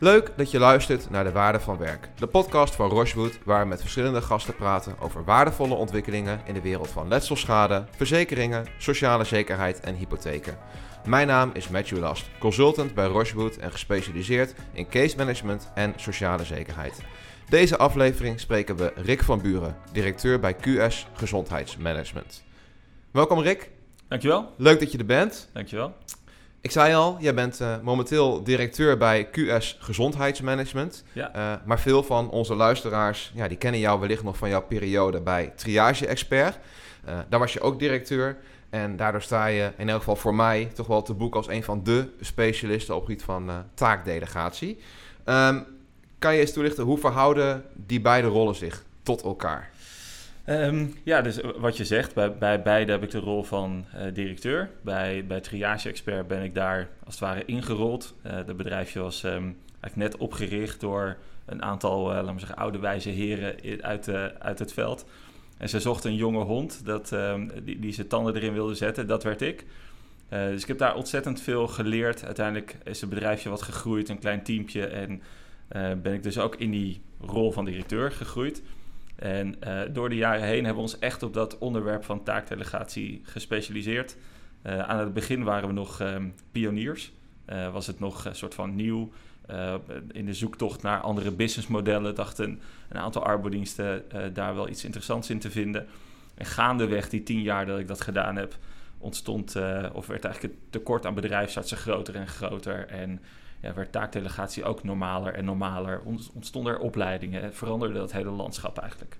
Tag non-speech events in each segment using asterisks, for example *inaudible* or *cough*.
Leuk dat je luistert naar De Waarde van Werk, de podcast van Rochewood, waar we met verschillende gasten praten over waardevolle ontwikkelingen in de wereld van letselschade, verzekeringen, sociale zekerheid en hypotheken. Mijn naam is Matthew Last, consultant bij Rochewood en gespecialiseerd in case management en sociale zekerheid. Deze aflevering spreken we Rick van Buren, directeur bij QS Gezondheidsmanagement. Welkom Rick. Dankjewel. Leuk dat je er bent. Dankjewel. Ik zei al, jij bent uh, momenteel directeur bij QS Gezondheidsmanagement. Ja. Uh, maar veel van onze luisteraars, ja, die kennen jou wellicht nog van jouw periode bij Triage Expert. Uh, daar was je ook directeur. En daardoor sta je in elk geval voor mij toch wel te boek als een van de specialisten op het gebied van taakdelegatie. Um, kan je eens toelichten, hoe verhouden die beide rollen zich tot elkaar? Um, ja, dus wat je zegt, bij, bij beide heb ik de rol van uh, directeur. Bij, bij Triage Expert ben ik daar als het ware ingerold. Het bedrijfje was um, eigenlijk net opgericht door een aantal, laten zeggen, oude wijze heren uit, uit het veld. En ze zochten een jonge hond dat, um, die, die tanden erin wilde zetten. Dat werd ik. dus ik heb daar ontzettend veel geleerd. Uiteindelijk is het bedrijfje wat gegroeid, een klein teampje. En ben ik dus ook in die rol van directeur gegroeid. En uh, door de jaren heen hebben we ons echt op dat onderwerp van taakdelegatie gespecialiseerd. Uh, aan het begin waren we nog um, pioniers. Uh, was het nog een soort van nieuw. in de zoektocht naar andere businessmodellen dachten een aantal arbeidsdiensten daar wel iets interessants in te vinden. En gaandeweg die tien jaar dat ik dat gedaan heb, ontstond of werd eigenlijk het tekort aan bedrijfsartsen groter en groter. En ja, werd taakdelegatie ook normaler en normaler. Ontstonden er opleidingen, veranderde dat hele landschap eigenlijk.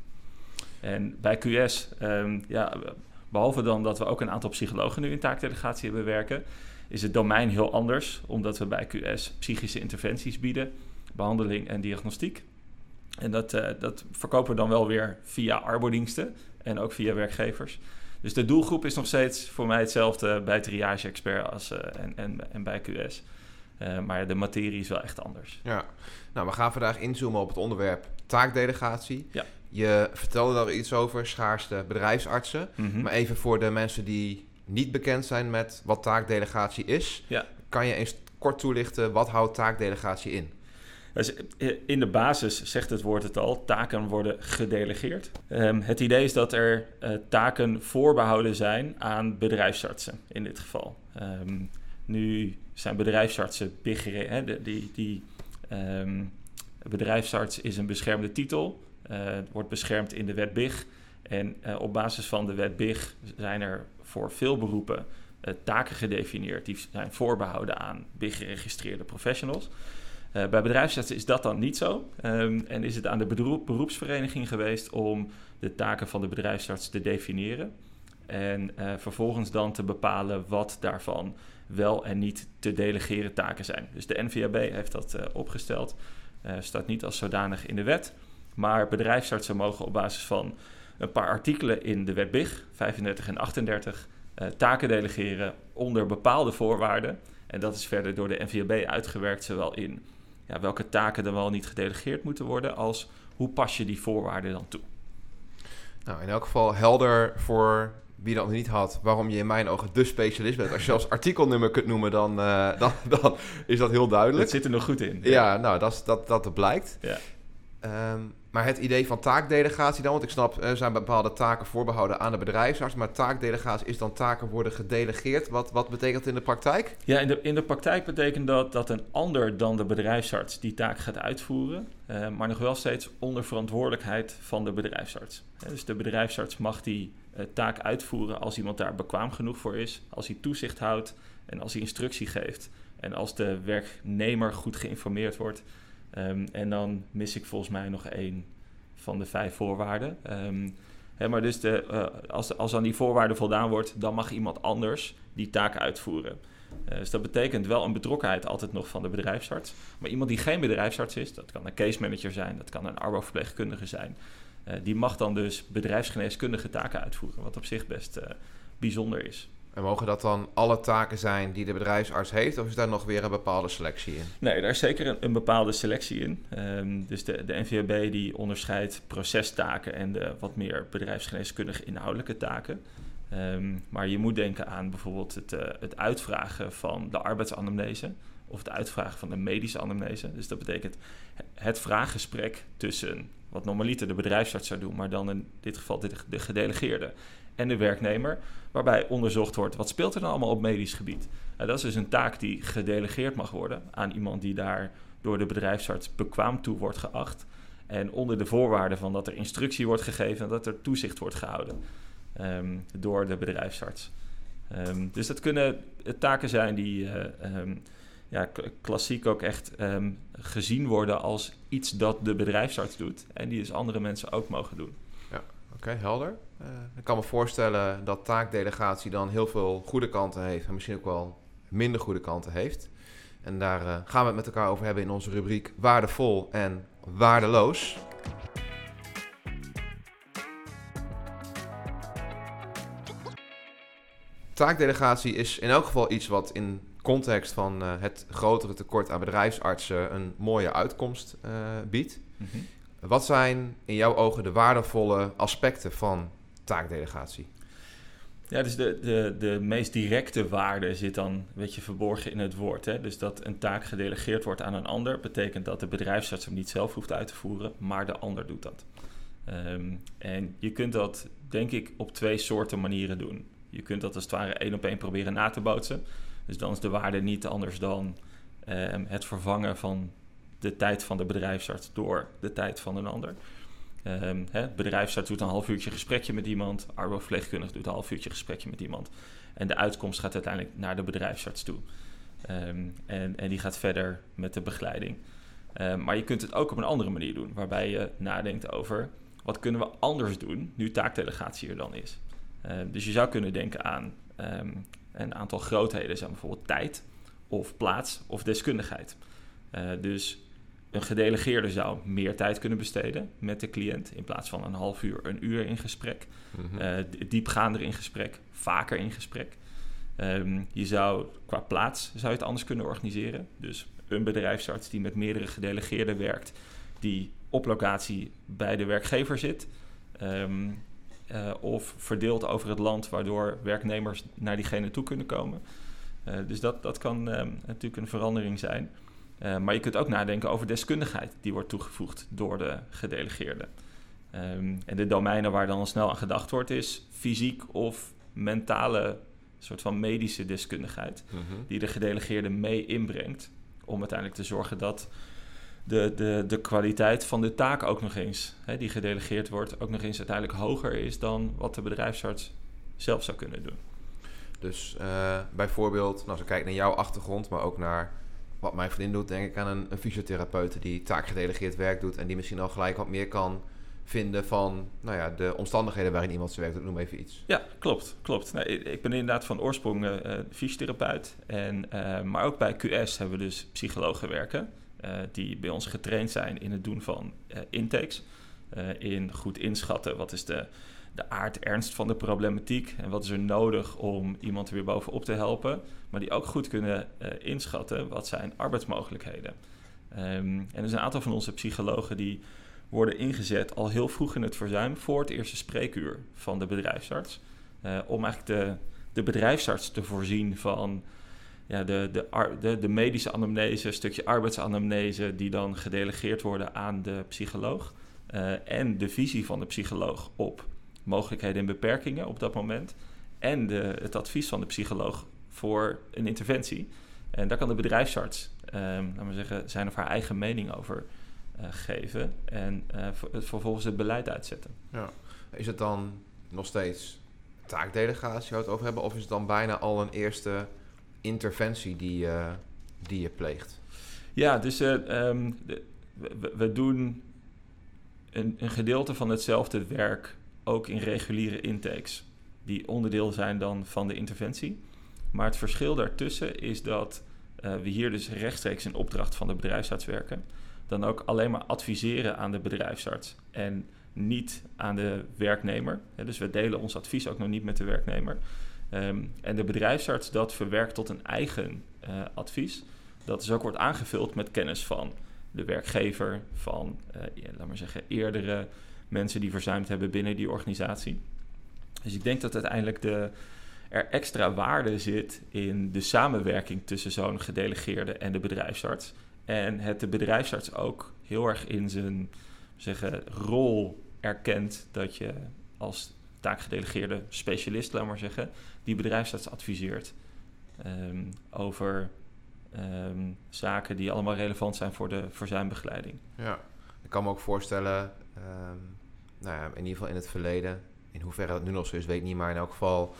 En bij QS, ehm, ja, behalve dan dat we ook een aantal psychologen nu in taakdelegatie hebben werken, is het domein heel anders, omdat we bij QS psychische interventies bieden, behandeling en diagnostiek. En dat, uh, dat verkopen we dan wel weer via arbodiensten en ook via werkgevers. Dus de doelgroep is nog steeds voor mij hetzelfde bij Triage Expert als, en, en, en bij QS. Uh, maar de materie is wel echt anders. Ja, nou, we gaan vandaag inzoomen op het onderwerp taakdelegatie. Ja. Je vertelde daar iets over, schaarste bedrijfsartsen. Mm -hmm. Maar even voor de mensen die niet bekend zijn met wat taakdelegatie is, ja. kan je eens kort toelichten wat houdt taakdelegatie in? Dus in de basis zegt het woord het al, taken worden gedelegeerd. Um, het idee is dat er uh, taken voorbehouden zijn aan bedrijfsartsen in dit geval. Um, nu zijn bedrijfsartsen big hè, die, die um, bedrijfsarts is een beschermde titel, uh, wordt beschermd in de wet BIG. En uh, op basis van de wet BIG zijn er voor veel beroepen uh, taken gedefinieerd die zijn voorbehouden aan BIG-geregistreerde professionals. bij bedrijfsartsen is dat dan niet zo. Um, en is het aan de beroep, beroepsvereniging geweest om de taken van de bedrijfsarts te definiëren. En vervolgens dan te bepalen wat daarvan wel en niet te delegeren taken zijn. Dus de NVAB heeft dat uh, opgesteld. Uh, staat niet als zodanig in de wet. Maar bedrijfsartsen mogen op basis van een paar artikelen in de wet BIG, 35 en 38, uh, taken delegeren onder bepaalde voorwaarden. En dat is verder door de NVAB uitgewerkt, zowel in ja, welke taken er wel niet gedelegeerd moeten worden, als hoe pas je die voorwaarden dan toe. Nou, in elk geval helder voor wie dat niet had, waarom je in mijn ogen de specialist bent. Als je zelfs artikelnummer kunt noemen, dan, uh, *laughs* dan, dan, is dat heel duidelijk. Dat zit er nog goed in. Ja, ja nou, dat, dat, dat blijkt. Ja. Um, maar het idee van taakdelegatie dan, want ik snap, er zijn bepaalde taken voorbehouden aan de bedrijfsarts, maar taakdelegatie is dan taken worden gedelegeerd. Wat, wat betekent dat in de praktijk? Ja, in de, in de praktijk betekent dat dat een ander dan de bedrijfsarts die taak gaat uitvoeren, uh, maar nog wel steeds onder verantwoordelijkheid van de bedrijfsarts. Ja, dus de bedrijfsarts mag die taak uitvoeren als iemand daar bekwaam genoeg voor is, als hij toezicht houdt en als hij instructie geeft en als de werknemer goed geïnformeerd wordt. Um, en dan mis ik volgens mij nog één van de vijf voorwaarden. Um, hè, maar dus de, uh, als, als aan die voorwaarden voldaan wordt, dan mag iemand anders die taak uitvoeren. Uh, dus dat betekent wel een betrokkenheid altijd nog van de bedrijfsarts. Maar iemand die geen bedrijfsarts is, dat kan een case manager zijn, dat kan een arbo-verpleegkundige zijn, die mag dan dus bedrijfsgeneeskundige taken uitvoeren, wat op zich best bijzonder is. En mogen dat dan alle taken zijn die de bedrijfsarts heeft, of is daar nog weer een bepaalde selectie in? Nee, daar is zeker een, een bepaalde selectie in. Um, dus de, de NVAB die onderscheidt procestaken en de wat meer bedrijfsgeneeskundige inhoudelijke taken. Um, maar je moet denken aan bijvoorbeeld het, uh, het uitvragen van de arbeidsanamnese. of het uitvragen van een medische anamnese. Dus dat betekent het vraaggesprek tussen wat normaliter de bedrijfsarts zou doen, maar dan in dit geval de gedelegeerde en de werknemer, waarbij onderzocht wordt wat speelt er dan allemaal op medisch gebied. Nou, dat is dus een taak die gedelegeerd mag worden aan iemand die daar door de bedrijfsarts bekwaam toe wordt geacht. En onder de voorwaarden van dat er instructie wordt gegeven en dat er toezicht wordt gehouden ehm, door de bedrijfsarts. Ehm, dus dat kunnen taken zijn die uh, ja, klassiek ook echt gezien worden als iets dat de bedrijfsarts doet. En die dus andere mensen ook mogen doen. Ja, oké, helder. Uh, ik kan me voorstellen dat taakdelegatie dan heel veel goede kanten heeft en misschien ook wel minder goede kanten heeft. En daar uh, gaan we het met elkaar over hebben in onze rubriek Waardevol en Waardeloos. Taakdelegatie is in elk geval iets wat in context van uh, het grotere tekort aan bedrijfsartsen een mooie uitkomst uh, biedt. Mm -hmm. Wat zijn in jouw ogen de waardevolle aspecten van taakdelegatie? Ja, dus de, de, de meest directe waarde zit dan een beetje verborgen in het woord. Hè? Dus dat een taak gedelegeerd wordt aan een ander, betekent dat de bedrijfsarts hem niet zelf hoeft uit te voeren, maar de ander doet dat. Um, en je kunt dat, denk ik, op twee soorten manieren doen. Je kunt dat als het ware één op één proberen na te bootsen. Dus dan is de waarde niet anders dan um, het vervangen van de tijd van de bedrijfsarts door de tijd van een ander. Um, hè, bedrijfsarts doet een half uurtje gesprekje met iemand, arbeidsverpleegkundige doet een half uurtje gesprekje met iemand. En de uitkomst gaat uiteindelijk naar de bedrijfsarts toe. Um, en, en die gaat verder met de begeleiding. Maar je kunt het ook op een andere manier doen, waarbij je nadenkt over wat kunnen we anders doen nu taakdelegatie er dan is. dus je zou kunnen denken aan een aantal grootheden, zijn bijvoorbeeld tijd of plaats of deskundigheid. Uh, dus een gedelegeerde zou meer tijd kunnen besteden met de cliënt. In plaats van een half uur, een uur in gesprek. Mm -hmm. diepgaander in gesprek, vaker in gesprek. Um, je zou qua plaats zou je het anders kunnen organiseren. Dus een bedrijfsarts die met meerdere gedelegeerden werkt, die op locatie bij de werkgever zit. Um, uh, of verdeeld over het land, waardoor werknemers naar diegene toe kunnen komen. Uh, dus dat, dat kan um, natuurlijk een verandering zijn. Maar je kunt ook nadenken over deskundigheid die wordt toegevoegd door de gedelegeerde. Um, en de domeinen waar dan snel aan gedacht wordt is fysiek of mentale soort van medische deskundigheid mm -hmm. die de gedelegeerde mee inbrengt om uiteindelijk te zorgen dat de, de, de kwaliteit van de taak ook nog eens, hè, die gedelegeerd wordt, ook nog eens uiteindelijk hoger is dan wat de bedrijfsarts zelf zou kunnen doen. Dus uh, bijvoorbeeld, nou, als ik kijk naar jouw achtergrond, maar ook naar wat mijn vriendin doet, denk ik aan een, een fysiotherapeut die taakgedelegeerd werk doet en die misschien al gelijk wat meer kan vinden van nou ja, de omstandigheden waarin iemand zijn werk doet. Noem even iets. Ja, klopt. klopt. Ik ben inderdaad van oorsprong uh, fysiotherapeut. En, uh, maar ook bij QS hebben we dus psychologen werken. Uh, die bij ons getraind zijn in het doen van intakes. in goed inschatten wat is de, de aard, ernst van de problematiek. En wat is er nodig om iemand er weer bovenop te helpen. Maar die ook goed kunnen inschatten wat zijn arbeidsmogelijkheden. Um, en er zijn een aantal van onze psychologen die worden ingezet al heel vroeg in het verzuim voor het eerste spreekuur van de bedrijfsarts. Om eigenlijk de, de bedrijfsarts te voorzien van ja, de, de, de, medische anamnese, een stukje arbeidsanamnese, die dan gedelegeerd worden aan de psycholoog. Uh, en de visie van de psycholoog op mogelijkheden en beperkingen op dat moment. En de, het advies van de psycholoog voor een interventie. En daar kan de bedrijfsarts, um, laten we zeggen, zijn of haar eigen mening over uh, geven en uh, vervolgens het beleid uitzetten. Ja. Is het dan nog steeds taakdelegatie waar we het over hebben, of is het dan bijna al een eerste interventie die, uh, die je pleegt? Ja, dus um, de, we, we, doen een, een, gedeelte van hetzelfde werk ook in reguliere intakes, die onderdeel zijn dan van de interventie. Maar het verschil daartussen is dat we hier dus rechtstreeks in opdracht van de bedrijfsarts werken dan ook alleen maar adviseren aan de bedrijfsarts en niet aan de werknemer. Dus we delen ons advies ook nog niet met de werknemer. Um, en de bedrijfsarts dat verwerkt tot een eigen uh, advies. Dat dus ook wordt aangevuld met kennis van de werkgever, van, ja, laat maar zeggen, eerdere mensen die verzuimd hebben binnen die organisatie. Dus ik denk dat uiteindelijk de, er extra waarde zit in de samenwerking tussen zo'n gedelegeerde en de bedrijfsarts. En het de bedrijfsarts ook heel erg in zijn zeggen, rol erkent dat je als taakgedelegeerde specialist, laat maar zeggen, die bedrijfsarts adviseert ehm, over ehm, zaken die allemaal relevant zijn voor, de, voor zijn begeleiding. Ja, ik kan me ook voorstellen, ehm, nou ja, in ieder geval in het verleden, in hoeverre dat nu nog zo is, weet ik niet, maar in elk geval,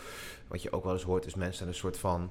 wat je ook wel eens hoort, is mensen zijn een soort van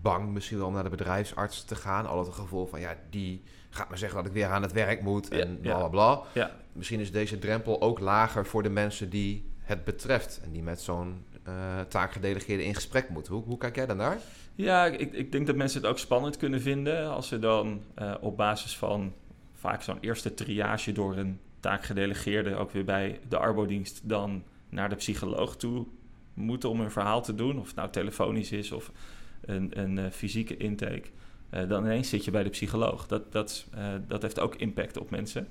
bang misschien wel om naar de bedrijfsarts te gaan. Altijd het gevoel van, ja, die gaat me zeggen dat ik weer aan het werk moet en bla bla bla. Ja. Misschien is deze drempel ook lager voor de mensen die het betreft en die met zo'n uh, taakgedelegeerde in gesprek moeten. Hoe, hoe kijk jij dan naar? Ja, ik, ik denk dat mensen het ook spannend kunnen vinden als ze dan uh, op basis van vaak zo'n eerste triage door een taakgedelegeerde, ook weer bij de arbodienst, dan naar de psycholoog toe moeten om een verhaal te doen. Of het nou telefonisch is of een, een uh, fysieke intake. Dan ineens zit je bij de psycholoog. Dat, dat, dat heeft ook impact op mensen.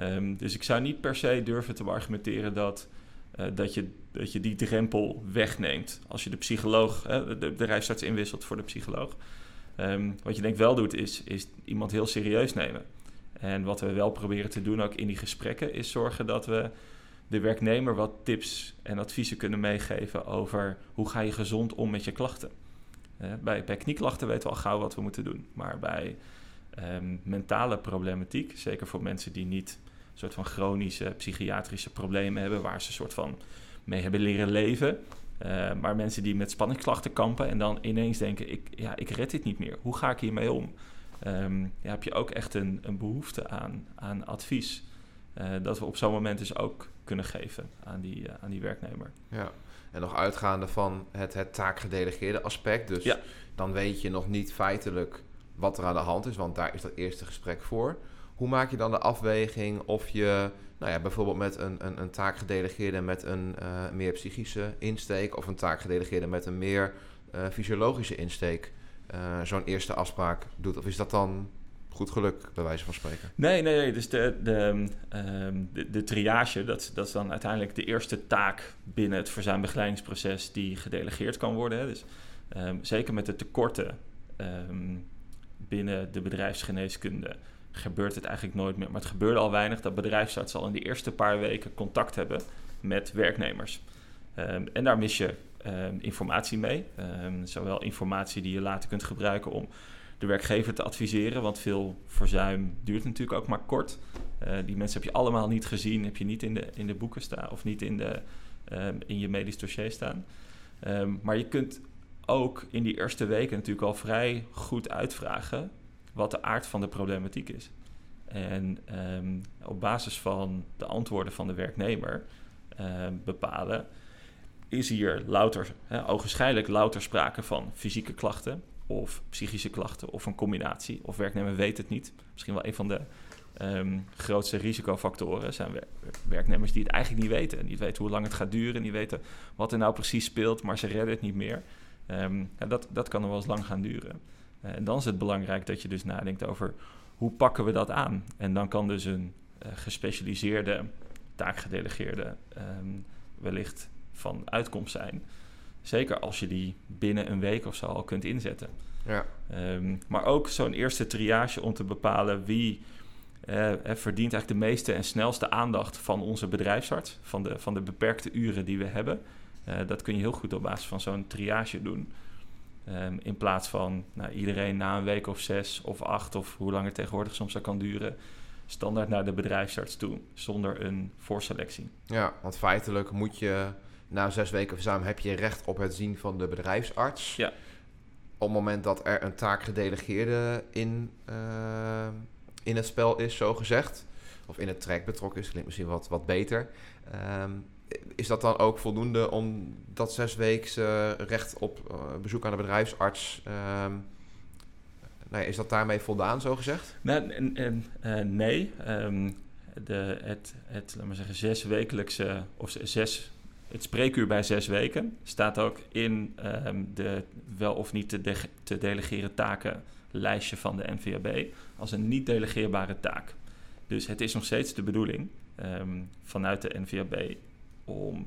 Um, dus ik zou niet per se durven te argumenteren dat, dat, je, dat je die drempel wegneemt. Als je de psycholoog, de, bedrijfsarts inwisselt voor de psycholoog. Um, wat je denk wel doet, is, is iemand heel serieus nemen. En wat we wel proberen te doen ook in die gesprekken, is zorgen dat we de werknemer wat tips en adviezen kunnen meegeven over hoe ga je gezond om met je klachten. Uh, bij, bij knieklachten weten we al gauw wat we moeten doen. Maar bij um, mentale problematiek, zeker voor mensen die niet soort van chronische psychiatrische problemen hebben, waar ze soort van mee hebben leren leven. Uh, maar mensen die met spanningsklachten kampen en dan ineens denken: ik, ja, ik red dit niet meer. Hoe ga ik hiermee om? Um, ja, heb je ook echt een, een behoefte aan, aan advies. Uh, dat we op zo'n moment dus ook kunnen geven aan die, uh, aan die werknemer. Ja, en nog uitgaande van het, het taakgedelegeerde aspect. Dus ja. dan weet je nog niet feitelijk wat er aan de hand is, want daar is dat eerste gesprek voor. Hoe maak je dan de afweging of je nou ja, bijvoorbeeld met een, een, een taakgedelegeerde met een uh, meer psychische insteek of een taakgedelegeerde met een meer fysiologische insteek uh, zo'n eerste afspraak doet? Of is dat dan goed geluk, bij wijze van spreken? Nee, nee, nee. Dus de, de, um, de, triage, dat, dat is dan uiteindelijk de eerste taak binnen het verzuimbegeleidingsproces die gedelegeerd kan worden. Hè. Dus um, zeker met de tekorten um, binnen de bedrijfsgeneeskunde gebeurt het eigenlijk nooit meer. Maar het gebeurde al weinig dat bedrijfsartsen al in de eerste paar weken contact hebben met werknemers. en daar mis je um, informatie mee. Um, zowel informatie die je later kunt gebruiken om de werkgever te adviseren, want veel verzuim duurt natuurlijk ook maar kort. Uh, die mensen heb je allemaal niet gezien, heb je niet in de, in de boeken staan of niet in, de, in je medisch dossier staan. maar je kunt ook in die eerste weken natuurlijk al vrij goed uitvragen wat de aard van de problematiek is. En op basis van de antwoorden van de werknemer bepalen is hier louter, hè, ogenschijnlijk louter sprake van fysieke klachten of psychische klachten of een combinatie. Of werknemer weet het niet. Misschien wel een van de um, grootste risicofactoren zijn werknemers die het eigenlijk niet weten. Niet weten hoe lang het gaat duren, niet weten wat er nou precies speelt, maar ze redden het niet meer. Dat, dat kan er wel eens lang gaan duren. En dan is het belangrijk dat je dus nadenkt over hoe pakken we dat aan. En dan kan dus een uh, gespecialiseerde, taakgedelegeerde um, wellicht van uitkomst zijn. Zeker als je die binnen een week of zo al kunt inzetten. Ja. Um, maar ook zo'n eerste triage om te bepalen wie uh, verdient eigenlijk de meeste en snelste aandacht van onze bedrijfsarts, van de, van de beperkte uren die we hebben. Uh, dat kun je heel goed op basis van zo'n triage doen. Um, in plaats van nou, iedereen na een week of zes of acht of hoe lang het tegenwoordig soms kan duren, standaard naar de bedrijfsarts toe, zonder een voorselectie. Ja, want feitelijk moet je na zes weken verzuim heb je recht op het zien van de bedrijfsarts. Ja. Op het moment dat er een taakgedelegeerde in, uh, in het spel is, zo gezegd. Of in het trek betrokken is, klinkt misschien wat, wat beter. Um, is dat dan ook voldoende om dat zes weken recht op uh, bezoek aan de bedrijfsarts... Nou is dat daarmee voldaan, zo gezegd? Nou, uh, nee. Um, de, het, het, zeggen, zes wekelijkse of zes het spreekuur bij zes weken staat ook in de wel of niet te, te delegeren taken lijstje van de NVAB als een niet delegeerbare taak. Dus het is nog steeds de bedoeling vanuit de NVAB om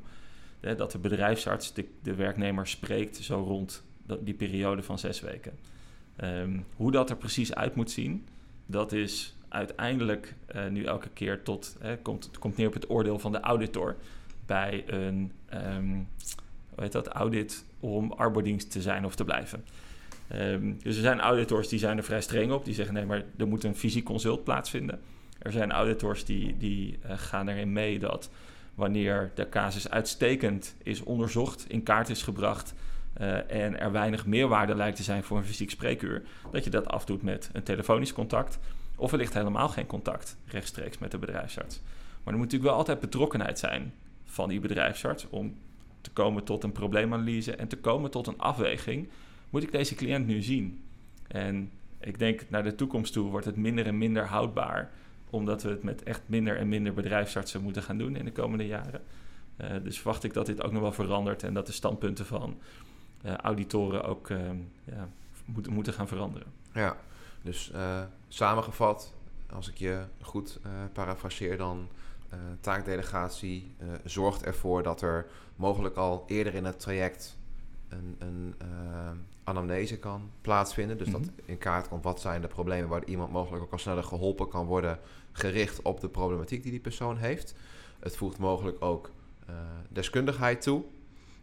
hè, dat de bedrijfsarts de, de werknemer spreekt zo rond die periode van zes weken. Ehm, hoe dat er precies uit moet zien, dat is uiteindelijk uh, nu elke keer tot, hè, komt, komt neer op het oordeel van de auditor bij een um, hoe dat, audit om arbodienst te zijn of te blijven. Um, dus er zijn auditors die zijn er vrij streng op, die zeggen nee, maar er moet een fysiek consult plaatsvinden. Er zijn auditors die, die uh, gaan erin mee dat wanneer de casus uitstekend is onderzocht, in kaart is gebracht uh, en er weinig meerwaarde lijkt te zijn voor een fysiek spreekuur, dat je dat afdoet met een telefonisch contact of wellicht helemaal geen contact rechtstreeks met de bedrijfsarts. Maar er moet natuurlijk wel altijd betrokkenheid zijn van die bedrijfsarts om te komen tot een probleemanalyse en te komen tot een afweging. Moet ik deze cliënt nu zien? En ik denk naar de toekomst toe wordt het minder en minder houdbaar, omdat we het met echt minder en minder bedrijfsartsen moeten gaan doen in de komende jaren. Uh, dus verwacht ik dat dit ook nog wel verandert en dat de standpunten van uh, auditoren ook uh, ja, moeten, moeten gaan veranderen. Ja, dus samengevat, als ik je goed parafraseer, dan taakdelegatie zorgt ervoor dat er mogelijk al eerder in het traject een, een uh, anamnese kan plaatsvinden. Dus dat mhm. in kaart komt wat zijn de problemen waar iemand mogelijk ook al sneller geholpen kan worden, gericht op de problematiek die die persoon heeft. Het voegt mogelijk ook deskundigheid toe.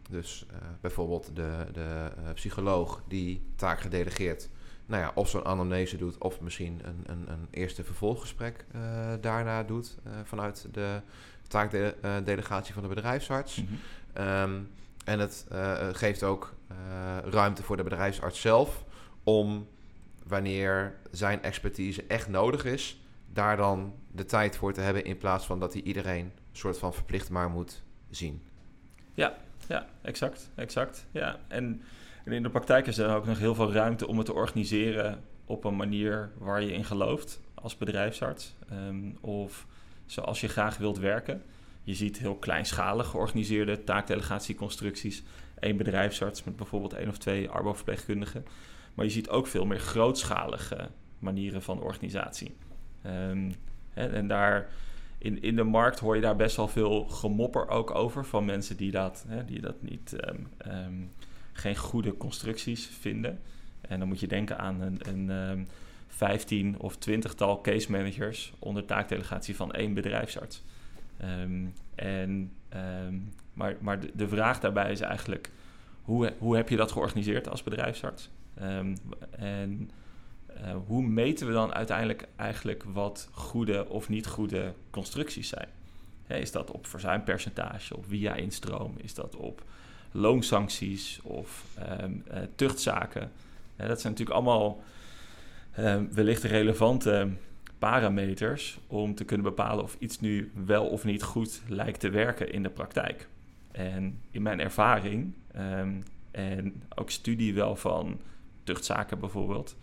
Dus bijvoorbeeld de, de psycholoog die taak gedelegeerd nou ja, of zo'n anamnese doet, of misschien een, een, een eerste vervolggesprek daarna doet vanuit de taakdelegatie van de bedrijfsarts. Mm -hmm. um, en het uh, geeft ook ruimte voor de bedrijfsarts zelf om wanneer zijn expertise echt nodig is, daar dan de tijd voor te hebben in plaats van dat hij iedereen soort van verplicht maar moet zien. Ja, ja, exact, exact. Ja, en in de praktijk is er ook nog heel veel ruimte om het te organiseren op een manier waar je in gelooft als bedrijfsarts. Um, of zoals je graag wilt werken. Je ziet heel kleinschalig georganiseerde taakdelegatieconstructies. Eén bedrijfsarts met bijvoorbeeld één of twee arbo-verpleegkundigen. Maar je ziet ook veel meer grootschalige manieren van organisatie. Um, hè, en daar in, in de markt hoor je daar best wel veel gemopper ook over van mensen die dat, hè, die dat niet um, geen goede constructies vinden. En dan moet je denken aan een, een um, 15 of 20-tal case managers onder taakdelegatie van één bedrijfsarts. Um, en, um, maar maar de, de, vraag daarbij is eigenlijk: hoe, hoe heb je dat georganiseerd als bedrijfsarts? Um, en uh, hoe meten we dan uiteindelijk eigenlijk wat goede of niet goede constructies zijn? is dat op verzuimpercentage, op via-instroom? Is dat op loonsancties of uh, tuchtzaken. dat zijn natuurlijk allemaal wellicht relevante parameters om te kunnen bepalen of iets nu wel of niet goed lijkt te werken in de praktijk. En in mijn ervaring um, en ook studie wel van tuchtzaken bijvoorbeeld,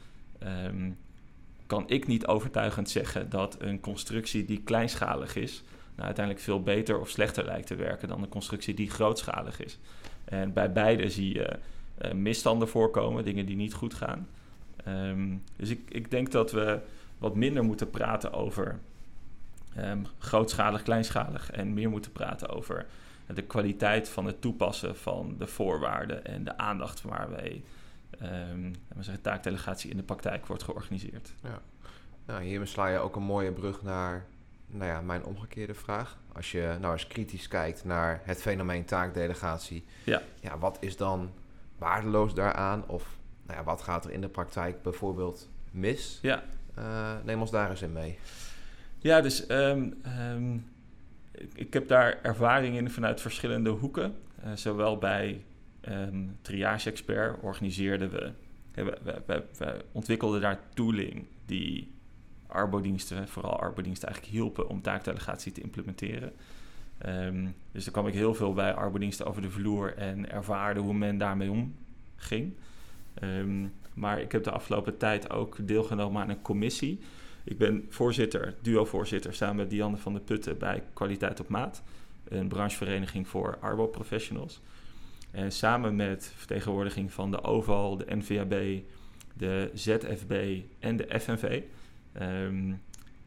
kan ik niet overtuigend zeggen dat een constructie die kleinschalig is, nou, uiteindelijk veel beter of slechter lijkt te werken dan een constructie die grootschalig is. En bij beide zie je uh, misstanden voorkomen, dingen die niet goed gaan. Um, dus ik, ik denk dat we wat minder moeten praten over um, grootschalig, kleinschalig en meer moeten praten over de kwaliteit van het toepassen van de voorwaarden en de aandacht waarmee um, zeggen, taakdelegatie in de praktijk wordt georganiseerd. Ja. Nou, hiermee sla je ook een mooie brug naar nou ja, mijn omgekeerde vraag. Als je nou eens kritisch kijkt naar het fenomeen taakdelegatie, ja. Ja, wat is dan waardeloos daaraan? Of nou ja, wat gaat er in de praktijk bijvoorbeeld mis? Ja. Uh, neem ons daar eens in mee. Ja, dus um, um, ik, heb daar ervaring in vanuit verschillende hoeken. Uh, zowel bij um, Triage Expert organiseerden we, we, ontwikkelden daar tooling die arbodiensten, vooral arbodiensten, eigenlijk hielpen om taakdelegatie te implementeren. Dus daar kwam ik heel veel bij arbodiensten over de vloer en ervaarde hoe men daarmee omging. Um, maar ik heb de afgelopen tijd ook deelgenomen aan een commissie. Ik ben voorzitter, duo-voorzitter, samen met Dianne van der Putten bij Kwaliteit op Maat, een branchevereniging voor arbo-professionals. En samen met vertegenwoordiging van de OVAL, de NVAB, de ZFB en de FNV um,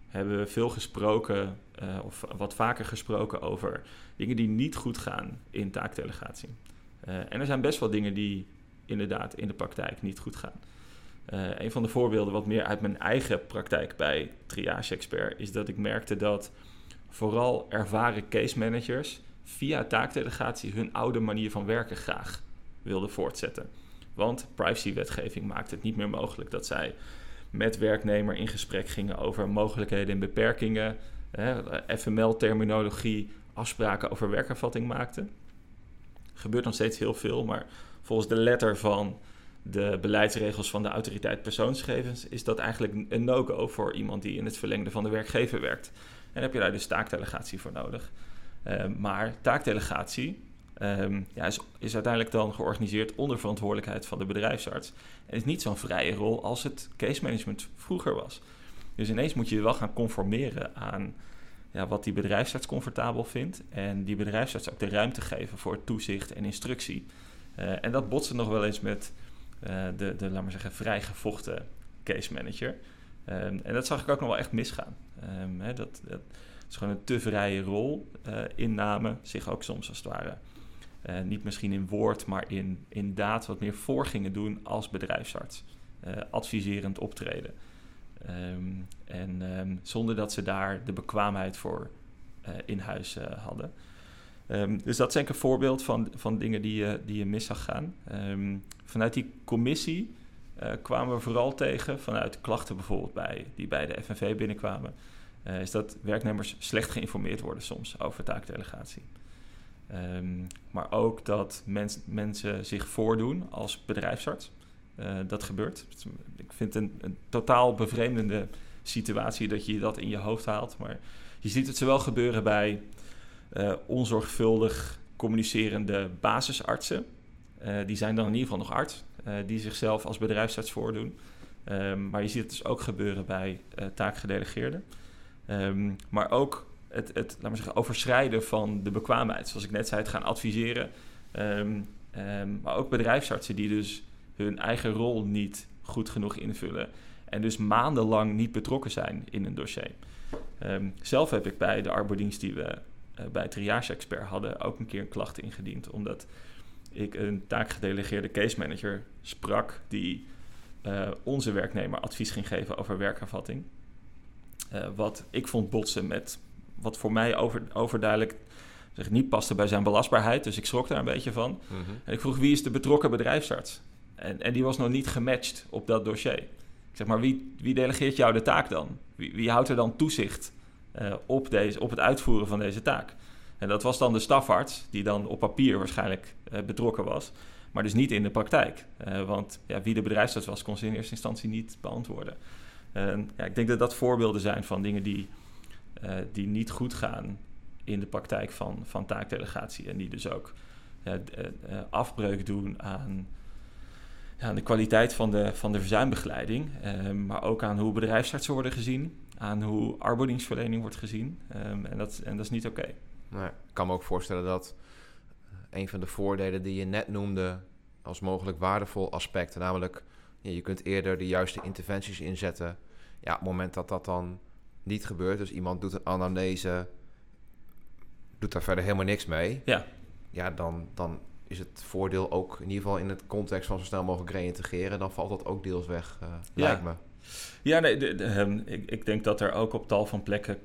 hebben we veel gesproken, uh, of wat vaker gesproken over dingen die niet goed gaan in taakdelegatie. Uh, en er zijn best wel dingen die inderdaad in de praktijk niet goed gaan. Uh, een van de voorbeelden, wat meer uit mijn eigen praktijk bij Triage Expert, is dat ik merkte dat vooral ervaren case managers via taakdelegatie hun oude manier van werken graag wilden voortzetten. Want privacywetgeving maakt het niet meer mogelijk dat zij met werknemer in gesprek gingen over mogelijkheden en beperkingen, FML-terminologie, afspraken over werkervatting maakten. Gebeurt nog steeds heel veel, maar volgens de letter van de beleidsregels van de autoriteit persoonsgegevens is dat eigenlijk een no-go voor iemand die in het verlengde van de werkgever werkt. En heb je daar dus taakdelegatie voor nodig. Uh, maar taakdelegatie um, ja, is, is, uiteindelijk dan georganiseerd onder verantwoordelijkheid van de bedrijfsarts. En is niet zo'n vrije rol als het case management vroeger was. Dus ineens moet je wel gaan conformeren aan ja, wat die bedrijfsarts comfortabel vindt. En die bedrijfsarts ook de ruimte geven voor toezicht en instructie. Uh, en dat botst nog wel eens met uh, de, de, laat maar zeggen, vrijgevochten case manager. Um, en dat zag ik ook nog wel echt misgaan. Um, hè, dat, dat, is gewoon een te vrije rol, uh, inname, zich ook soms als het ware niet misschien in woord, maar in, in daad wat meer voor gingen doen als bedrijfsarts. Uh, adviserend optreden. Um, en zonder dat ze daar de bekwaamheid voor in huis hadden. Um, dus dat is een voorbeeld van, van dingen die je, die je mis zag gaan. vanuit die commissie kwamen we vooral tegen, vanuit klachten bijvoorbeeld bij, die bij de FNV binnenkwamen, is dat werknemers slecht geïnformeerd worden soms over taakdelegatie. Um, maar ook dat mens, mensen zich voordoen als bedrijfsarts. Dat gebeurt. Ik vind het een, een, totaal bevreemdende situatie dat je dat in je hoofd haalt. Maar je ziet het zowel gebeuren bij uh, onzorgvuldig communicerende basisartsen. Uh, die zijn dan in ieder geval nog arts, die zichzelf als bedrijfsarts voordoen. Um, maar je ziet het dus ook gebeuren bij taakgedelegeerden. Um, maar ook het, het laat maar zeggen, overschrijden van de bekwaamheid. Zoals ik net zei, het gaan adviseren. Um, maar ook bedrijfsartsen die dus hun eigen rol niet goed genoeg invullen. En dus maandenlang niet betrokken zijn in een dossier. Zelf heb ik bij de arbodienst die we uh, bij Triage Expert hadden ook een keer een klacht ingediend. Omdat ik een taakgedelegeerde case manager sprak die uh, onze werknemer advies ging geven over werkervatting. Uh, wat ik vond botsen met wat voor mij over, overduidelijk zeg, niet paste bij zijn belastbaarheid. Dus ik schrok daar een beetje van. Mhm. En ik vroeg wie is de betrokken bedrijfsarts? En, en die was nog niet gematcht op dat dossier. Ik zeg maar, wie, wie delegeert jou de taak dan? Wie, wie houdt er dan toezicht op, deze, op het uitvoeren van deze taak? En dat was dan de stafarts, die dan op papier waarschijnlijk uh, betrokken was, maar dus niet in de praktijk. Uh, want ja, wie de bedrijfsarts was, kon ze in eerste instantie niet beantwoorden. ja, ik denk dat dat voorbeelden zijn van dingen die die niet goed gaan in de praktijk van, van taakdelegatie. En die dus ook afbreuk doen aan, aan de kwaliteit van de, van de verzuimbegeleiding. Maar ook aan hoe bedrijfsartsen worden gezien. Aan hoe arbeidingsverlening wordt gezien. Um, en, dat, en dat is niet oké. Okay. ik kan me ook voorstellen dat een van de voordelen die je net noemde als mogelijk waardevol aspect, namelijk ja, je kunt eerder de juiste interventies inzetten. Ja, op het moment dat dat dan niet gebeurt. Dus iemand doet een anamnese, doet daar verder helemaal niks mee. Ja. Ja, dan, dan is het voordeel ook in ieder geval in het context van zo snel mogelijk reïntegreren. Dan valt dat ook deels weg, uh, ja. lijkt me. Ja, nee, um, ik, ik denk dat er ook op tal van plekken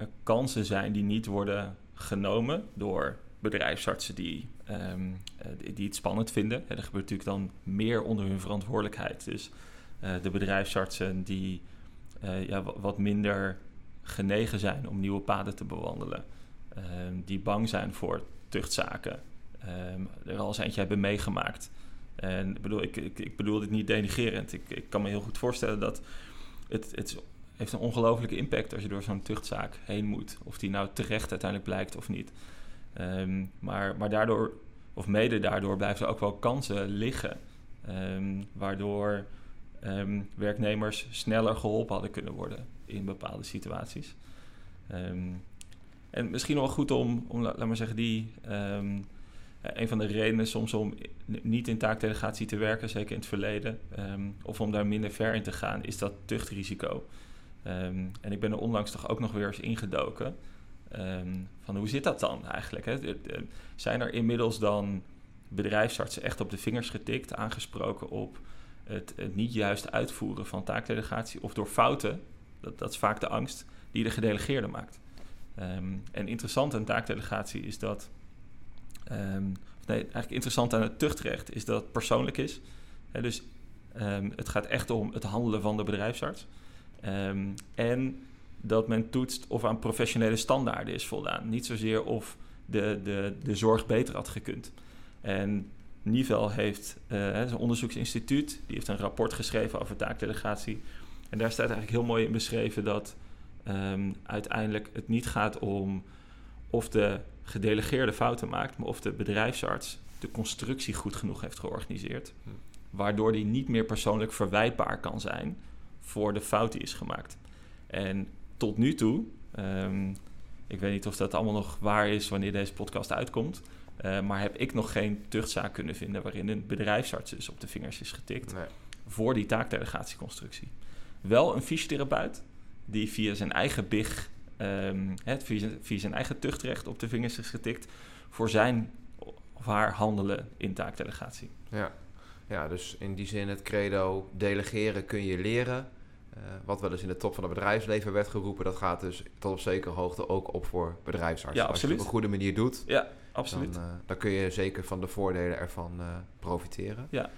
uh, kansen zijn die niet worden genomen door bedrijfsartsen die, um, uh, die, het spannend vinden. Er gebeurt natuurlijk dan meer onder hun verantwoordelijkheid. Dus de bedrijfsartsen die ja, wat minder genegen zijn om nieuwe paden te bewandelen. Ehm, die bang zijn voor tuchtzaken. Er al eens eentje hebben meegemaakt. En bedoel, ik, ik, ik bedoel dit niet denigerend. Ik, ik kan me heel goed voorstellen dat het, het heeft een ongelofelijke impact als je door zo'n tuchtzaak heen moet. Of die nou terecht uiteindelijk blijkt of niet. Um, maar, maar daardoor, of mede daardoor, blijven er ook wel kansen liggen. Um, waardoor um, werknemers sneller geholpen hadden kunnen worden in bepaalde situaties. En misschien wel goed om, om laat maar zeggen, die. Um, een van de redenen soms om niet in taakdelegatie te werken, zeker in het verleden, of om daar minder ver in te gaan, is dat tuchtrisico. Ehm, en ik ben er onlangs toch ook nog weer eens ingedoken. Ehm, van hoe zit dat dan eigenlijk? Hè? Zijn er inmiddels dan bedrijfsartsen echt op de vingers getikt, aangesproken op het, niet juist uitvoeren van taakdelegatie of door fouten, dat, dat is vaak de angst, die de gedelegeerde maakt. En interessant aan taakdelegatie is dat, nee, eigenlijk interessant aan het tuchtrecht is dat het persoonlijk is. dus het gaat echt om het handelen van de bedrijfsarts. Um, en dat men toetst of aan professionele standaarden is voldaan. Niet zozeer of de, de, de zorg beter had gekund. En Nivel heeft, uh, een onderzoeksinstituut, die heeft een rapport geschreven over taakdelegatie. En daar staat eigenlijk heel mooi in beschreven dat uiteindelijk het niet gaat om of de gedelegeerde fouten maakt, maar of de bedrijfsarts de constructie goed genoeg heeft georganiseerd. Hm. Waardoor die niet meer persoonlijk verwijtbaar kan zijn voor de fout die is gemaakt. En tot nu toe, um, ik weet niet of dat allemaal nog waar is wanneer deze podcast uitkomt, uh, maar heb ik nog geen tuchtzaak kunnen vinden waarin een bedrijfsarts dus op de vingers is getikt nee. voor die taakdelegatieconstructie. Wel een fysiotherapeut die via zijn eigen BIG, um, het, via, via zijn eigen tuchtrecht op de vingers is getikt voor zijn of haar handelen in taakdelegatie. Ja. ja, dus in die zin het credo delegeren kun je leren. Uh, wat wel eens in de top van het bedrijfsleven werd geroepen, dat gaat dus tot op zekere hoogte ook op voor bedrijfsartsen. Ja, Als je het op een goede manier doet, ja, absoluut. Dan, uh, dan kun je zeker van de voordelen ervan uh, profiteren. Ja.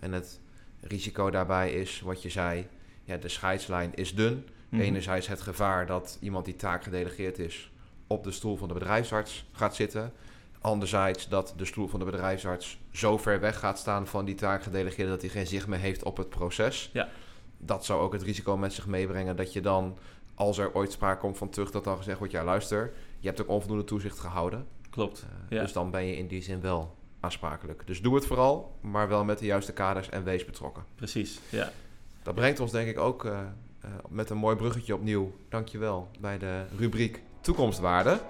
en het risico daarbij is, wat je zei, ja, de scheidslijn is dun. Mm -hmm. Enerzijds het gevaar dat iemand die taak gedelegeerd is op de stoel van de bedrijfsarts gaat zitten. Anderzijds dat de stoel van de bedrijfsarts zo ver weg gaat staan van die taak gedelegeerde dat hij geen zicht meer heeft op het proces. Ja dat zou ook het risico met zich meebrengen dat je dan, als er ooit sprake komt van terug, dat dan gezegd wordt: ja, luister, je hebt ook onvoldoende toezicht gehouden. Klopt. Uh, ja. Dus dan ben je in die zin wel aansprakelijk. Dus doe het vooral, maar wel met de juiste kaders en wees betrokken. Precies, ja. Dat brengt ons denk ik ook uh, uh, met een mooi bruggetje opnieuw, dankjewel, bij de rubriek Toekomstwaarde.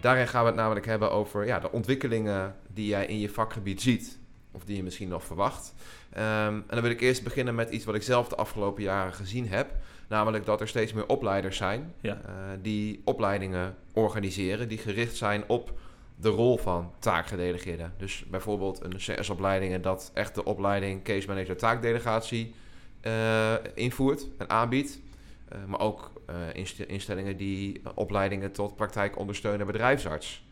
Daarin gaan we het namelijk hebben over ja, de ontwikkelingen die jij in je vakgebied ziet. Of die je misschien nog verwacht. Um, en dan wil ik eerst beginnen met iets wat ik zelf de afgelopen jaren gezien heb. Namelijk dat er steeds meer opleiders zijn ja. uh, die opleidingen organiseren. Die gericht zijn op de rol van taakgedelegeerden. Dus bijvoorbeeld een CS-opleiding dat echt de opleiding Case Manager Taakdelegatie uh, invoert en aanbiedt. Uh, maar ook uh, instellingen die opleidingen tot praktijkondersteuner bedrijfsarts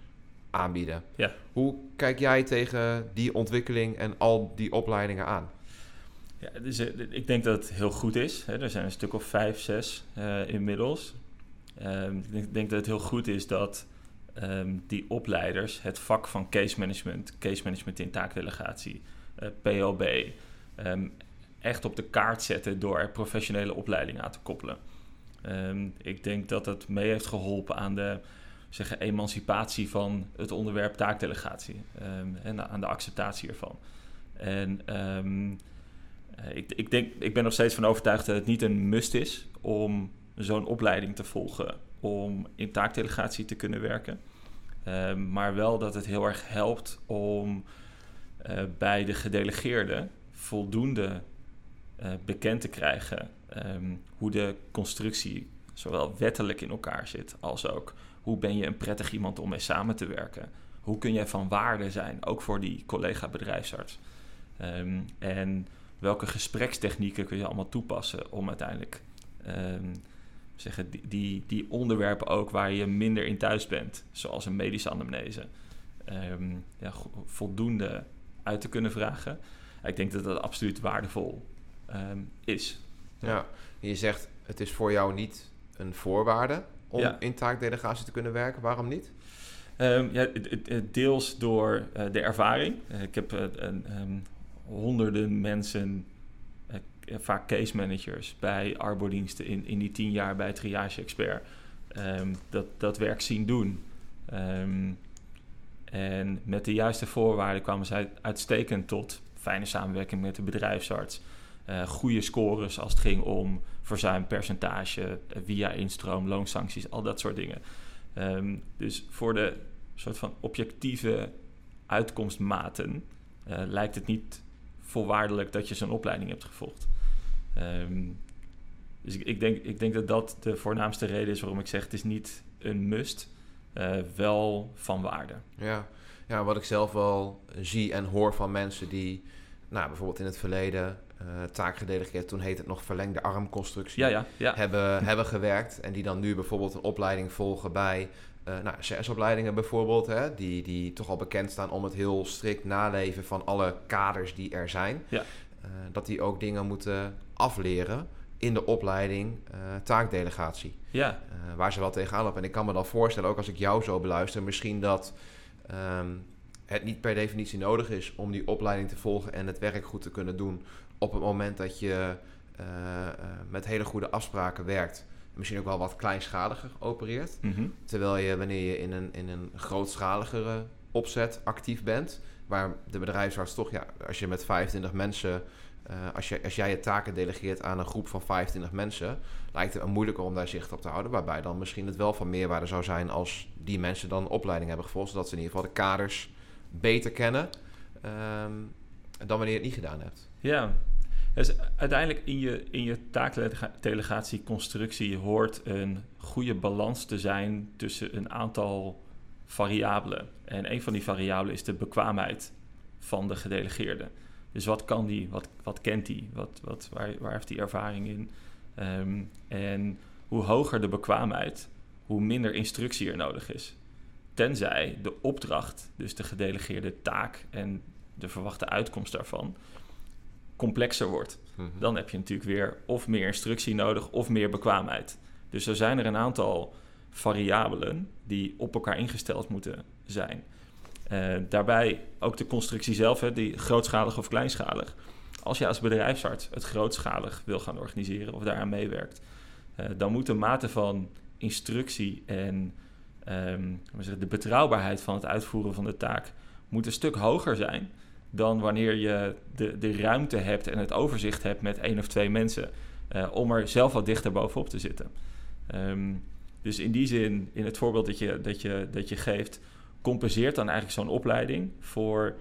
aanbieden. Ja. Hoe kijk jij tegen die ontwikkeling en al die opleidingen aan? Ja, dus, ik denk dat het heel goed is. Hè. Er zijn een stuk of vijf, zes inmiddels. Um, ik denk, denk, dat het heel goed is dat um, die opleiders het vak van case management, case management in taakdelegatie, uh, PLB, um, echt op de kaart zetten door er professionele opleidingen aan te koppelen. Um, ik denk dat het mee heeft geholpen aan de zeggen, emancipatie van het onderwerp taakdelegatie en aan de acceptatie ervan. En um, ik, ik, denk, ik ben nog steeds van overtuigd dat het niet een must is om zo'n opleiding te volgen om in taakdelegatie te kunnen werken. maar wel dat het heel erg helpt om uh, bij de gedelegeerde voldoende uh, bekend te krijgen um, hoe de constructie zowel wettelijk in elkaar zit, als ook hoe ben je een prettig iemand om mee samen te werken. Hoe kun je van waarde zijn, ook voor die collega bedrijfsarts. Um, en welke gesprekstechnieken kun je allemaal toepassen om uiteindelijk zeggen, die, die, die, onderwerpen ook waar je minder in thuis bent, zoals een medische anamnese, um, ja, voldoende uit te kunnen vragen. Ik denk dat dat absoluut waardevol is. Ja, je zegt het is voor jou niet een voorwaarde om ja. in taakdelegatie te kunnen werken. Waarom niet? Um, ja, deels door uh, de ervaring. Uh, ik heb uh, um, honderden mensen, vaak case managers, bij arbodiensten in, in die tien jaar bij Triage Expert, um, dat, dat werk zien doen. en met de juiste voorwaarden kwamen zij uitstekend tot fijne samenwerking met de bedrijfsarts uh, goede scores als het ging om verzuimpercentage, uh, via instroom, loonsancties, al dat soort dingen. Um, dus voor de soort van objectieve uitkomstmaten lijkt het niet voorwaardelijk dat je zo'n opleiding hebt gevolgd. Ehm, dus ik, ik, denk, ik denk dat dat de voornaamste reden is waarom ik zeg: het is niet een must, uh, wel van waarde. Ja. ja, wat ik zelf wel zie en hoor van mensen die, nou, bijvoorbeeld in het verleden uh, taakgedelegeerd, toen heet het nog verlengde armconstructie, ja, ja, ja. Hebben, hebben gewerkt. En die dan nu bijvoorbeeld een opleiding volgen bij uh, nou, CS-opleidingen bijvoorbeeld, hè, die, die toch al bekend staan om het heel strikt naleven van alle kaders die er zijn. Ja. Uh, dat die ook dingen moeten afleren in de opleiding uh, taakdelegatie. Ja. waar ze wel tegenaan lopen. En ik kan me dan voorstellen, ook als ik jou zo beluister, misschien dat um, het niet per definitie nodig is om die opleiding te volgen en het werk goed te kunnen doen op het moment dat je met hele goede afspraken werkt misschien ook wel wat kleinschaliger opereert. Mhm. Terwijl je wanneer je in een, in een grootschaligere opzet actief bent, waar de bedrijfsarts toch, ja, als je met 25 mensen, uh, als, je, als jij je taken delegeert aan een groep van 25 mensen, lijkt het moeilijker om daar zicht op te houden. Waarbij dan misschien het wel van meerwaarde zou zijn als die mensen dan een opleiding hebben gevolgd, zodat ze in ieder geval de kaders beter kennen um, dan wanneer je het niet gedaan hebt. Ja, dus uiteindelijk in je, in je taakdelegatieconstructie hoort een goede balans te zijn tussen een aantal variabelen. En een van die variabelen is de bekwaamheid van de gedelegeerde. Dus wat kan die, wat, wat kent die, wat, wat, waar, waar heeft die ervaring in? Um, en hoe hoger de bekwaamheid, hoe minder instructie er nodig is. Tenzij de opdracht, dus de gedelegeerde taak en de verwachte uitkomst daarvan, complexer wordt. Mhm. Dan heb je natuurlijk weer of meer instructie nodig of meer bekwaamheid. Dus er zijn er een aantal variabelen die op elkaar ingesteld moeten zijn. Uh, daarbij ook de constructie zelf, hè, die grootschalig of kleinschalig. Als je als bedrijfsarts het grootschalig wil gaan organiseren of daaraan meewerkt, uh, dan moet de mate van instructie en um, de betrouwbaarheid van het uitvoeren van de taak moet een stuk hoger zijn dan wanneer je de, de ruimte hebt en het overzicht hebt met één of twee mensen. Uh, om er zelf wat dichter bovenop te zitten. Um, dus in die zin, in het voorbeeld dat je, dat je, dat je geeft, compenseert dan eigenlijk zo'n opleiding voor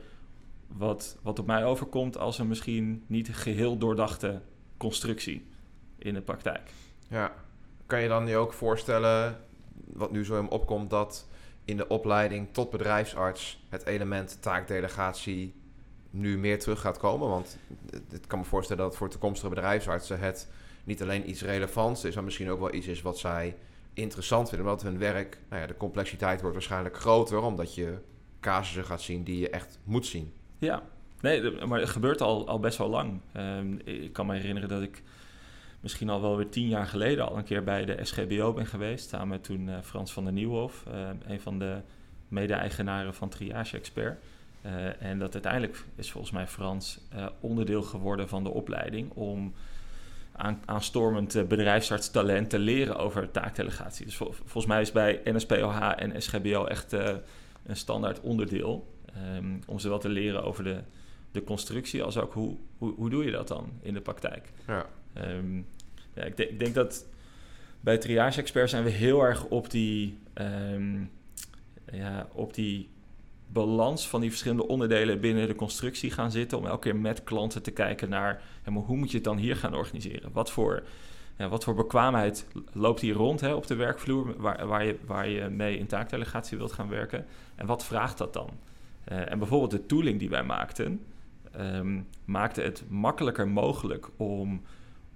wat, wat op mij overkomt als een misschien niet geheel doordachte constructie in de praktijk. Ja, kan je dan je ook voorstellen, wat nu zo in opkomt, dat in de opleiding tot bedrijfsarts het element taakdelegatie nu meer terug gaat komen? Want ik kan me voorstellen dat voor toekomstige bedrijfsartsen het niet alleen iets relevants is, maar misschien ook wel iets is wat zij interessant vinden. Omdat hun werk, nou ja, de complexiteit wordt waarschijnlijk groter, omdat je casussen gaat zien die je echt moet zien. Ja, nee, maar het gebeurt al, al best wel lang. Um, ik kan me herinneren dat ik misschien al wel weer tien jaar geleden al een keer bij de SGBO ben geweest. Samen met toen uh, Frans van der Nieuwhof, uh, een van de mede-eigenaren van Triage Expert. Uh, en dat uiteindelijk is volgens mij Frans uh, onderdeel geworden van de opleiding om aan, aanstormend uh, bedrijfsartstalent te leren over taakdelegatie. Dus vol, volgens mij is bij NSPOH en SGBO echt een standaard onderdeel um, om zowel te leren over de, de constructie als ook hoe, hoe, hoe doe je dat dan in de praktijk. Ja. Um, ja, ik, de, ik, denk dat bij triage experts zijn we heel erg op die, um, ja, op die balans van die verschillende onderdelen binnen de constructie gaan zitten. Om elke keer met klanten te kijken naar maar hoe moet je het dan hier gaan organiseren? Wat voor, ja, wat voor bekwaamheid loopt hier rond hè, op de werkvloer waar, waar, je, waar je mee in taakdelegatie wilt gaan werken? En wat vraagt dat dan? Uh, en bijvoorbeeld de tooling die wij maakten, um, maakte het makkelijker mogelijk om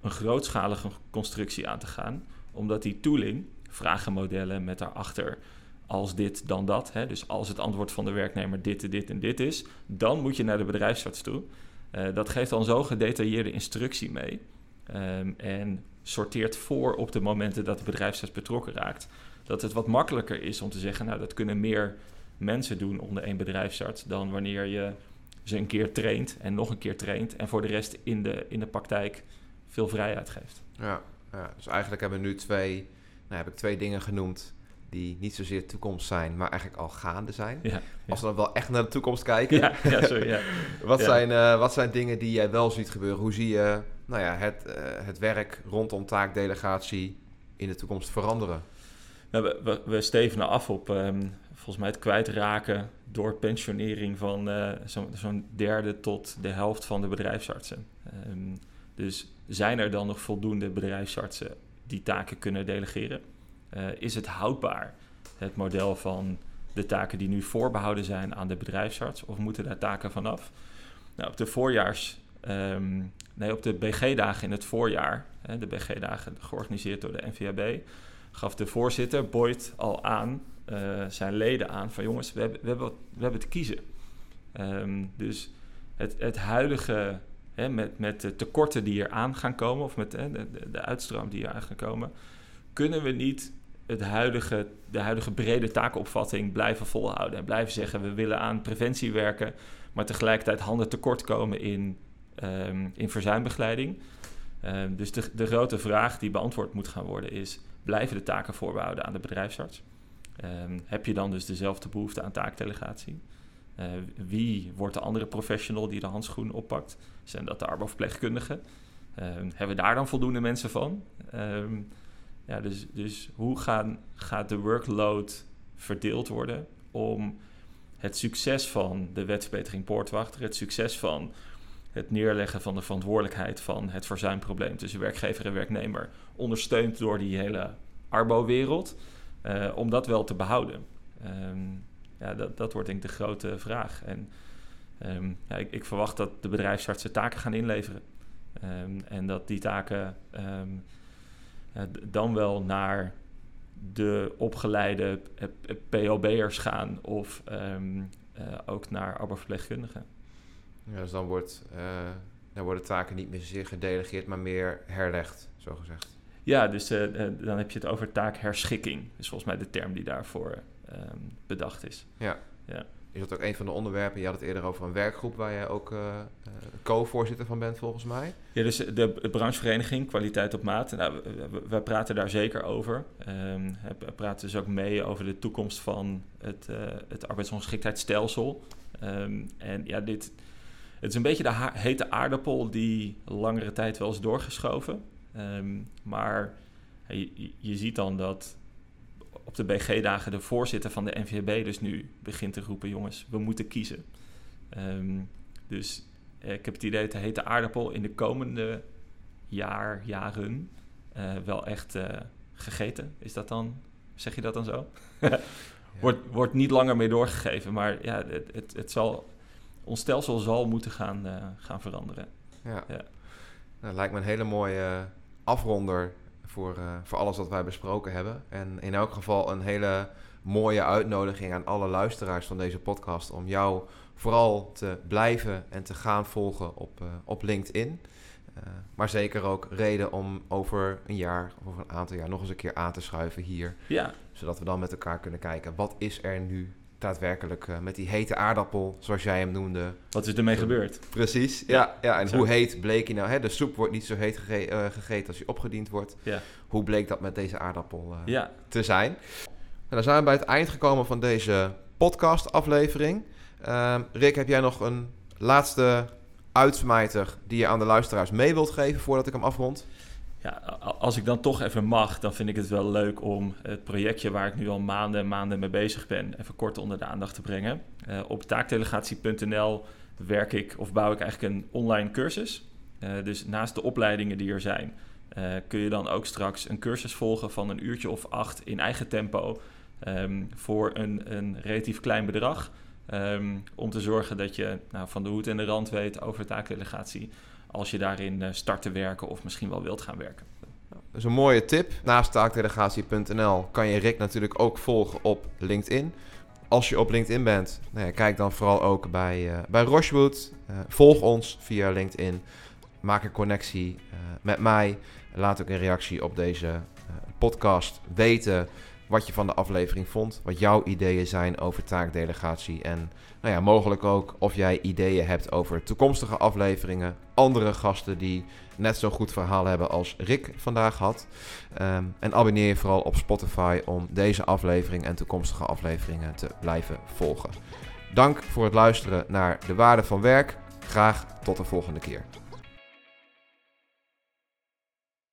een grootschalige constructie aan te gaan. Omdat die tooling, vragenmodellen met daarachter als dit dan dat. Hè? Dus als het antwoord van de werknemer dit, dit en dit is, dan moet je naar de bedrijfsarts toe. Uh, dat geeft dan zo gedetailleerde instructie mee. Um, en sorteert voor op de momenten dat de bedrijfsarts betrokken raakt. Dat het wat makkelijker is om te zeggen, nou dat kunnen meer mensen doen onder één bedrijfsarts dan wanneer je ze een keer traint en nog een keer traint en voor de rest in de, in de praktijk veel vrijheid geeft. Ja, ja dus eigenlijk hebben we nu twee, nou heb ik twee dingen genoemd die niet zozeer toekomst zijn, maar eigenlijk al gaande zijn. Ja, ja. Als we dan wel echt naar de toekomst kijken. Ja, ja, sorry, *laughs* wat, Zijn, uh, wat zijn dingen die jij wel ziet gebeuren? Hoe zie je nou ja, het, uh, het werk rondom taakdelegatie in de toekomst veranderen? Nou, we, we, we stevenen af op um, volgens mij het kwijtraken door pensionering van uh, zo'n derde tot de helft van de bedrijfsartsen. Ehm, dus zijn er dan nog voldoende bedrijfsartsen die taken kunnen delegeren? Uh, is het houdbaar, het model van de taken die nu voorbehouden zijn aan de bedrijfsarts, of moeten daar taken vanaf? Nou, op de voorjaars, um, nee, op de BG-dagen in het voorjaar, hè, de BG-dagen georganiseerd door de NVAB, gaf de voorzitter Boyd al aan, uh, zijn leden aan, van jongens, we hebben, we hebben, we hebben te kiezen. Um, dus het, het huidige, hè, met, met de tekorten die er aan gaan komen, of met hè, de, de, de uitstroom die er aan gaan komen, kunnen we niet het huidige, de huidige brede taakopvatting blijven volhouden. En blijven zeggen, we willen aan preventie werken, maar tegelijkertijd handen tekort komen in, um, in verzuimbegeleiding. Um, dus de, de grote vraag die beantwoord moet gaan worden is, blijven de taken voorbehouden aan de bedrijfsarts? Um, heb je dan dus dezelfde behoefte aan taakdelegatie? Uh, wie wordt de andere professional die de handschoen oppakt? Zijn dat de arbeidsverpleegkundigen? hebben we daar dan voldoende mensen van? Ja, dus, dus hoe gaan, gaat de workload verdeeld worden om het succes van de wetverbetering poortwachter, het succes van het neerleggen van de verantwoordelijkheid van het verzuimprobleem tussen werkgever en werknemer, ondersteund door die hele arbo-wereld, uh, om dat wel te behouden? Um, ja, dat, dat wordt denk ik de grote vraag. En um, ja, ik, ik, verwacht dat de bedrijfsartsen taken gaan inleveren. Um, en dat die taken dan wel naar de opgeleide POB'ers gaan of um, uh, ook naar arbeidsverpleegkundigen. Ja, dus dan, wordt, dan worden taken niet meer zozeer gedelegeerd, maar meer herlegd, zo gezegd. Ja, dus uh, dan heb je het over taakherschikking. Is volgens mij de term die daarvoor um, bedacht is. Ja. ja is dat ook een van de onderwerpen? Je had het eerder over een werkgroep waar jij ook uh, co-voorzitter van bent, volgens mij. Ja, dus de branchevereniging Kwaliteit op Maat. Nou, we, praten daar zeker over. Um, we praten dus ook mee over de toekomst van het, uh, het arbeidsongeschiktheidsstelsel. Um, en ja, dit, het is een beetje de hete aardappel die langere tijd wel is doorgeschoven. Um, maar je, je ziet dan dat de BG-dagen de voorzitter van de NVB dus nu begint te roepen: jongens, we moeten kiezen. Um, dus eh, ik heb het idee dat de hete aardappel in de komende jaar, jaren uh, wel echt uh, gegeten. Is dat dan, zeg je dat dan zo? *laughs* wordt, wordt niet langer meer doorgegeven, maar ja, het, het, het zal, ons stelsel zal moeten gaan, gaan veranderen. Ja. ja. Dat lijkt me een hele mooie afronder voor, uh, voor alles wat wij besproken hebben. En in elk geval een hele mooie uitnodiging aan alle luisteraars van deze podcast om jou vooral te blijven en te gaan volgen op, uh, op LinkedIn. Uh, maar zeker ook reden om over een jaar of over een aantal jaar nog eens een keer aan te schuiven hier. Ja. Zodat we dan met elkaar kunnen kijken, wat is er nu daadwerkelijk uh, met die hete aardappel, zoals jij hem noemde. Wat is ermee gebeurd? Precies, ja. ja, en hoe heet bleek hij nou? Hè? De soep wordt niet zo heet gege uh, gegeten als hij opgediend wordt. Ja. Hoe bleek dat met deze aardappel uh, ja. te zijn? En dan zijn we bij het eind gekomen van deze podcast-aflevering. Ehm, Rick, heb jij nog een laatste uitsmijter die je aan de luisteraars mee wilt geven voordat ik hem afrond? Ja, als ik dan toch even mag, dan vind ik het wel leuk om het projectje waar ik nu al maanden en maanden mee bezig ben, even kort onder de aandacht te brengen. Uh, op taakdelegatie.nl werk ik of bouw ik eigenlijk een online cursus. Uh, dus naast de opleidingen die er zijn, uh, kun je dan ook straks een cursus volgen van een uurtje of acht in eigen tempo um, voor een, een relatief klein bedrag. Um, om te zorgen dat je nou, van de hoed en de rand weet over taakdelegatie als je daarin uh, start te werken of misschien wel wilt gaan werken. Dat is een mooie tip. Naast taakdelegatie.nl kan je Rick natuurlijk ook volgen op LinkedIn. Als je op LinkedIn bent, nou ja, kijk dan vooral ook bij, uh, bij Rochewood. Uh, volg ons via LinkedIn. Maak een connectie met mij. Laat ook een reactie op deze podcast weten wat je van de aflevering vond. Wat jouw ideeën zijn over taakdelegatie. En nou ja, mogelijk ook of jij ideeën hebt over toekomstige afleveringen. Andere gasten die net zo goed verhaal hebben als Rick vandaag had. Um, en abonneer je vooral op Spotify om deze aflevering en toekomstige afleveringen te blijven volgen. Dank voor het luisteren naar De Waarde van Werk. Graag tot de volgende keer.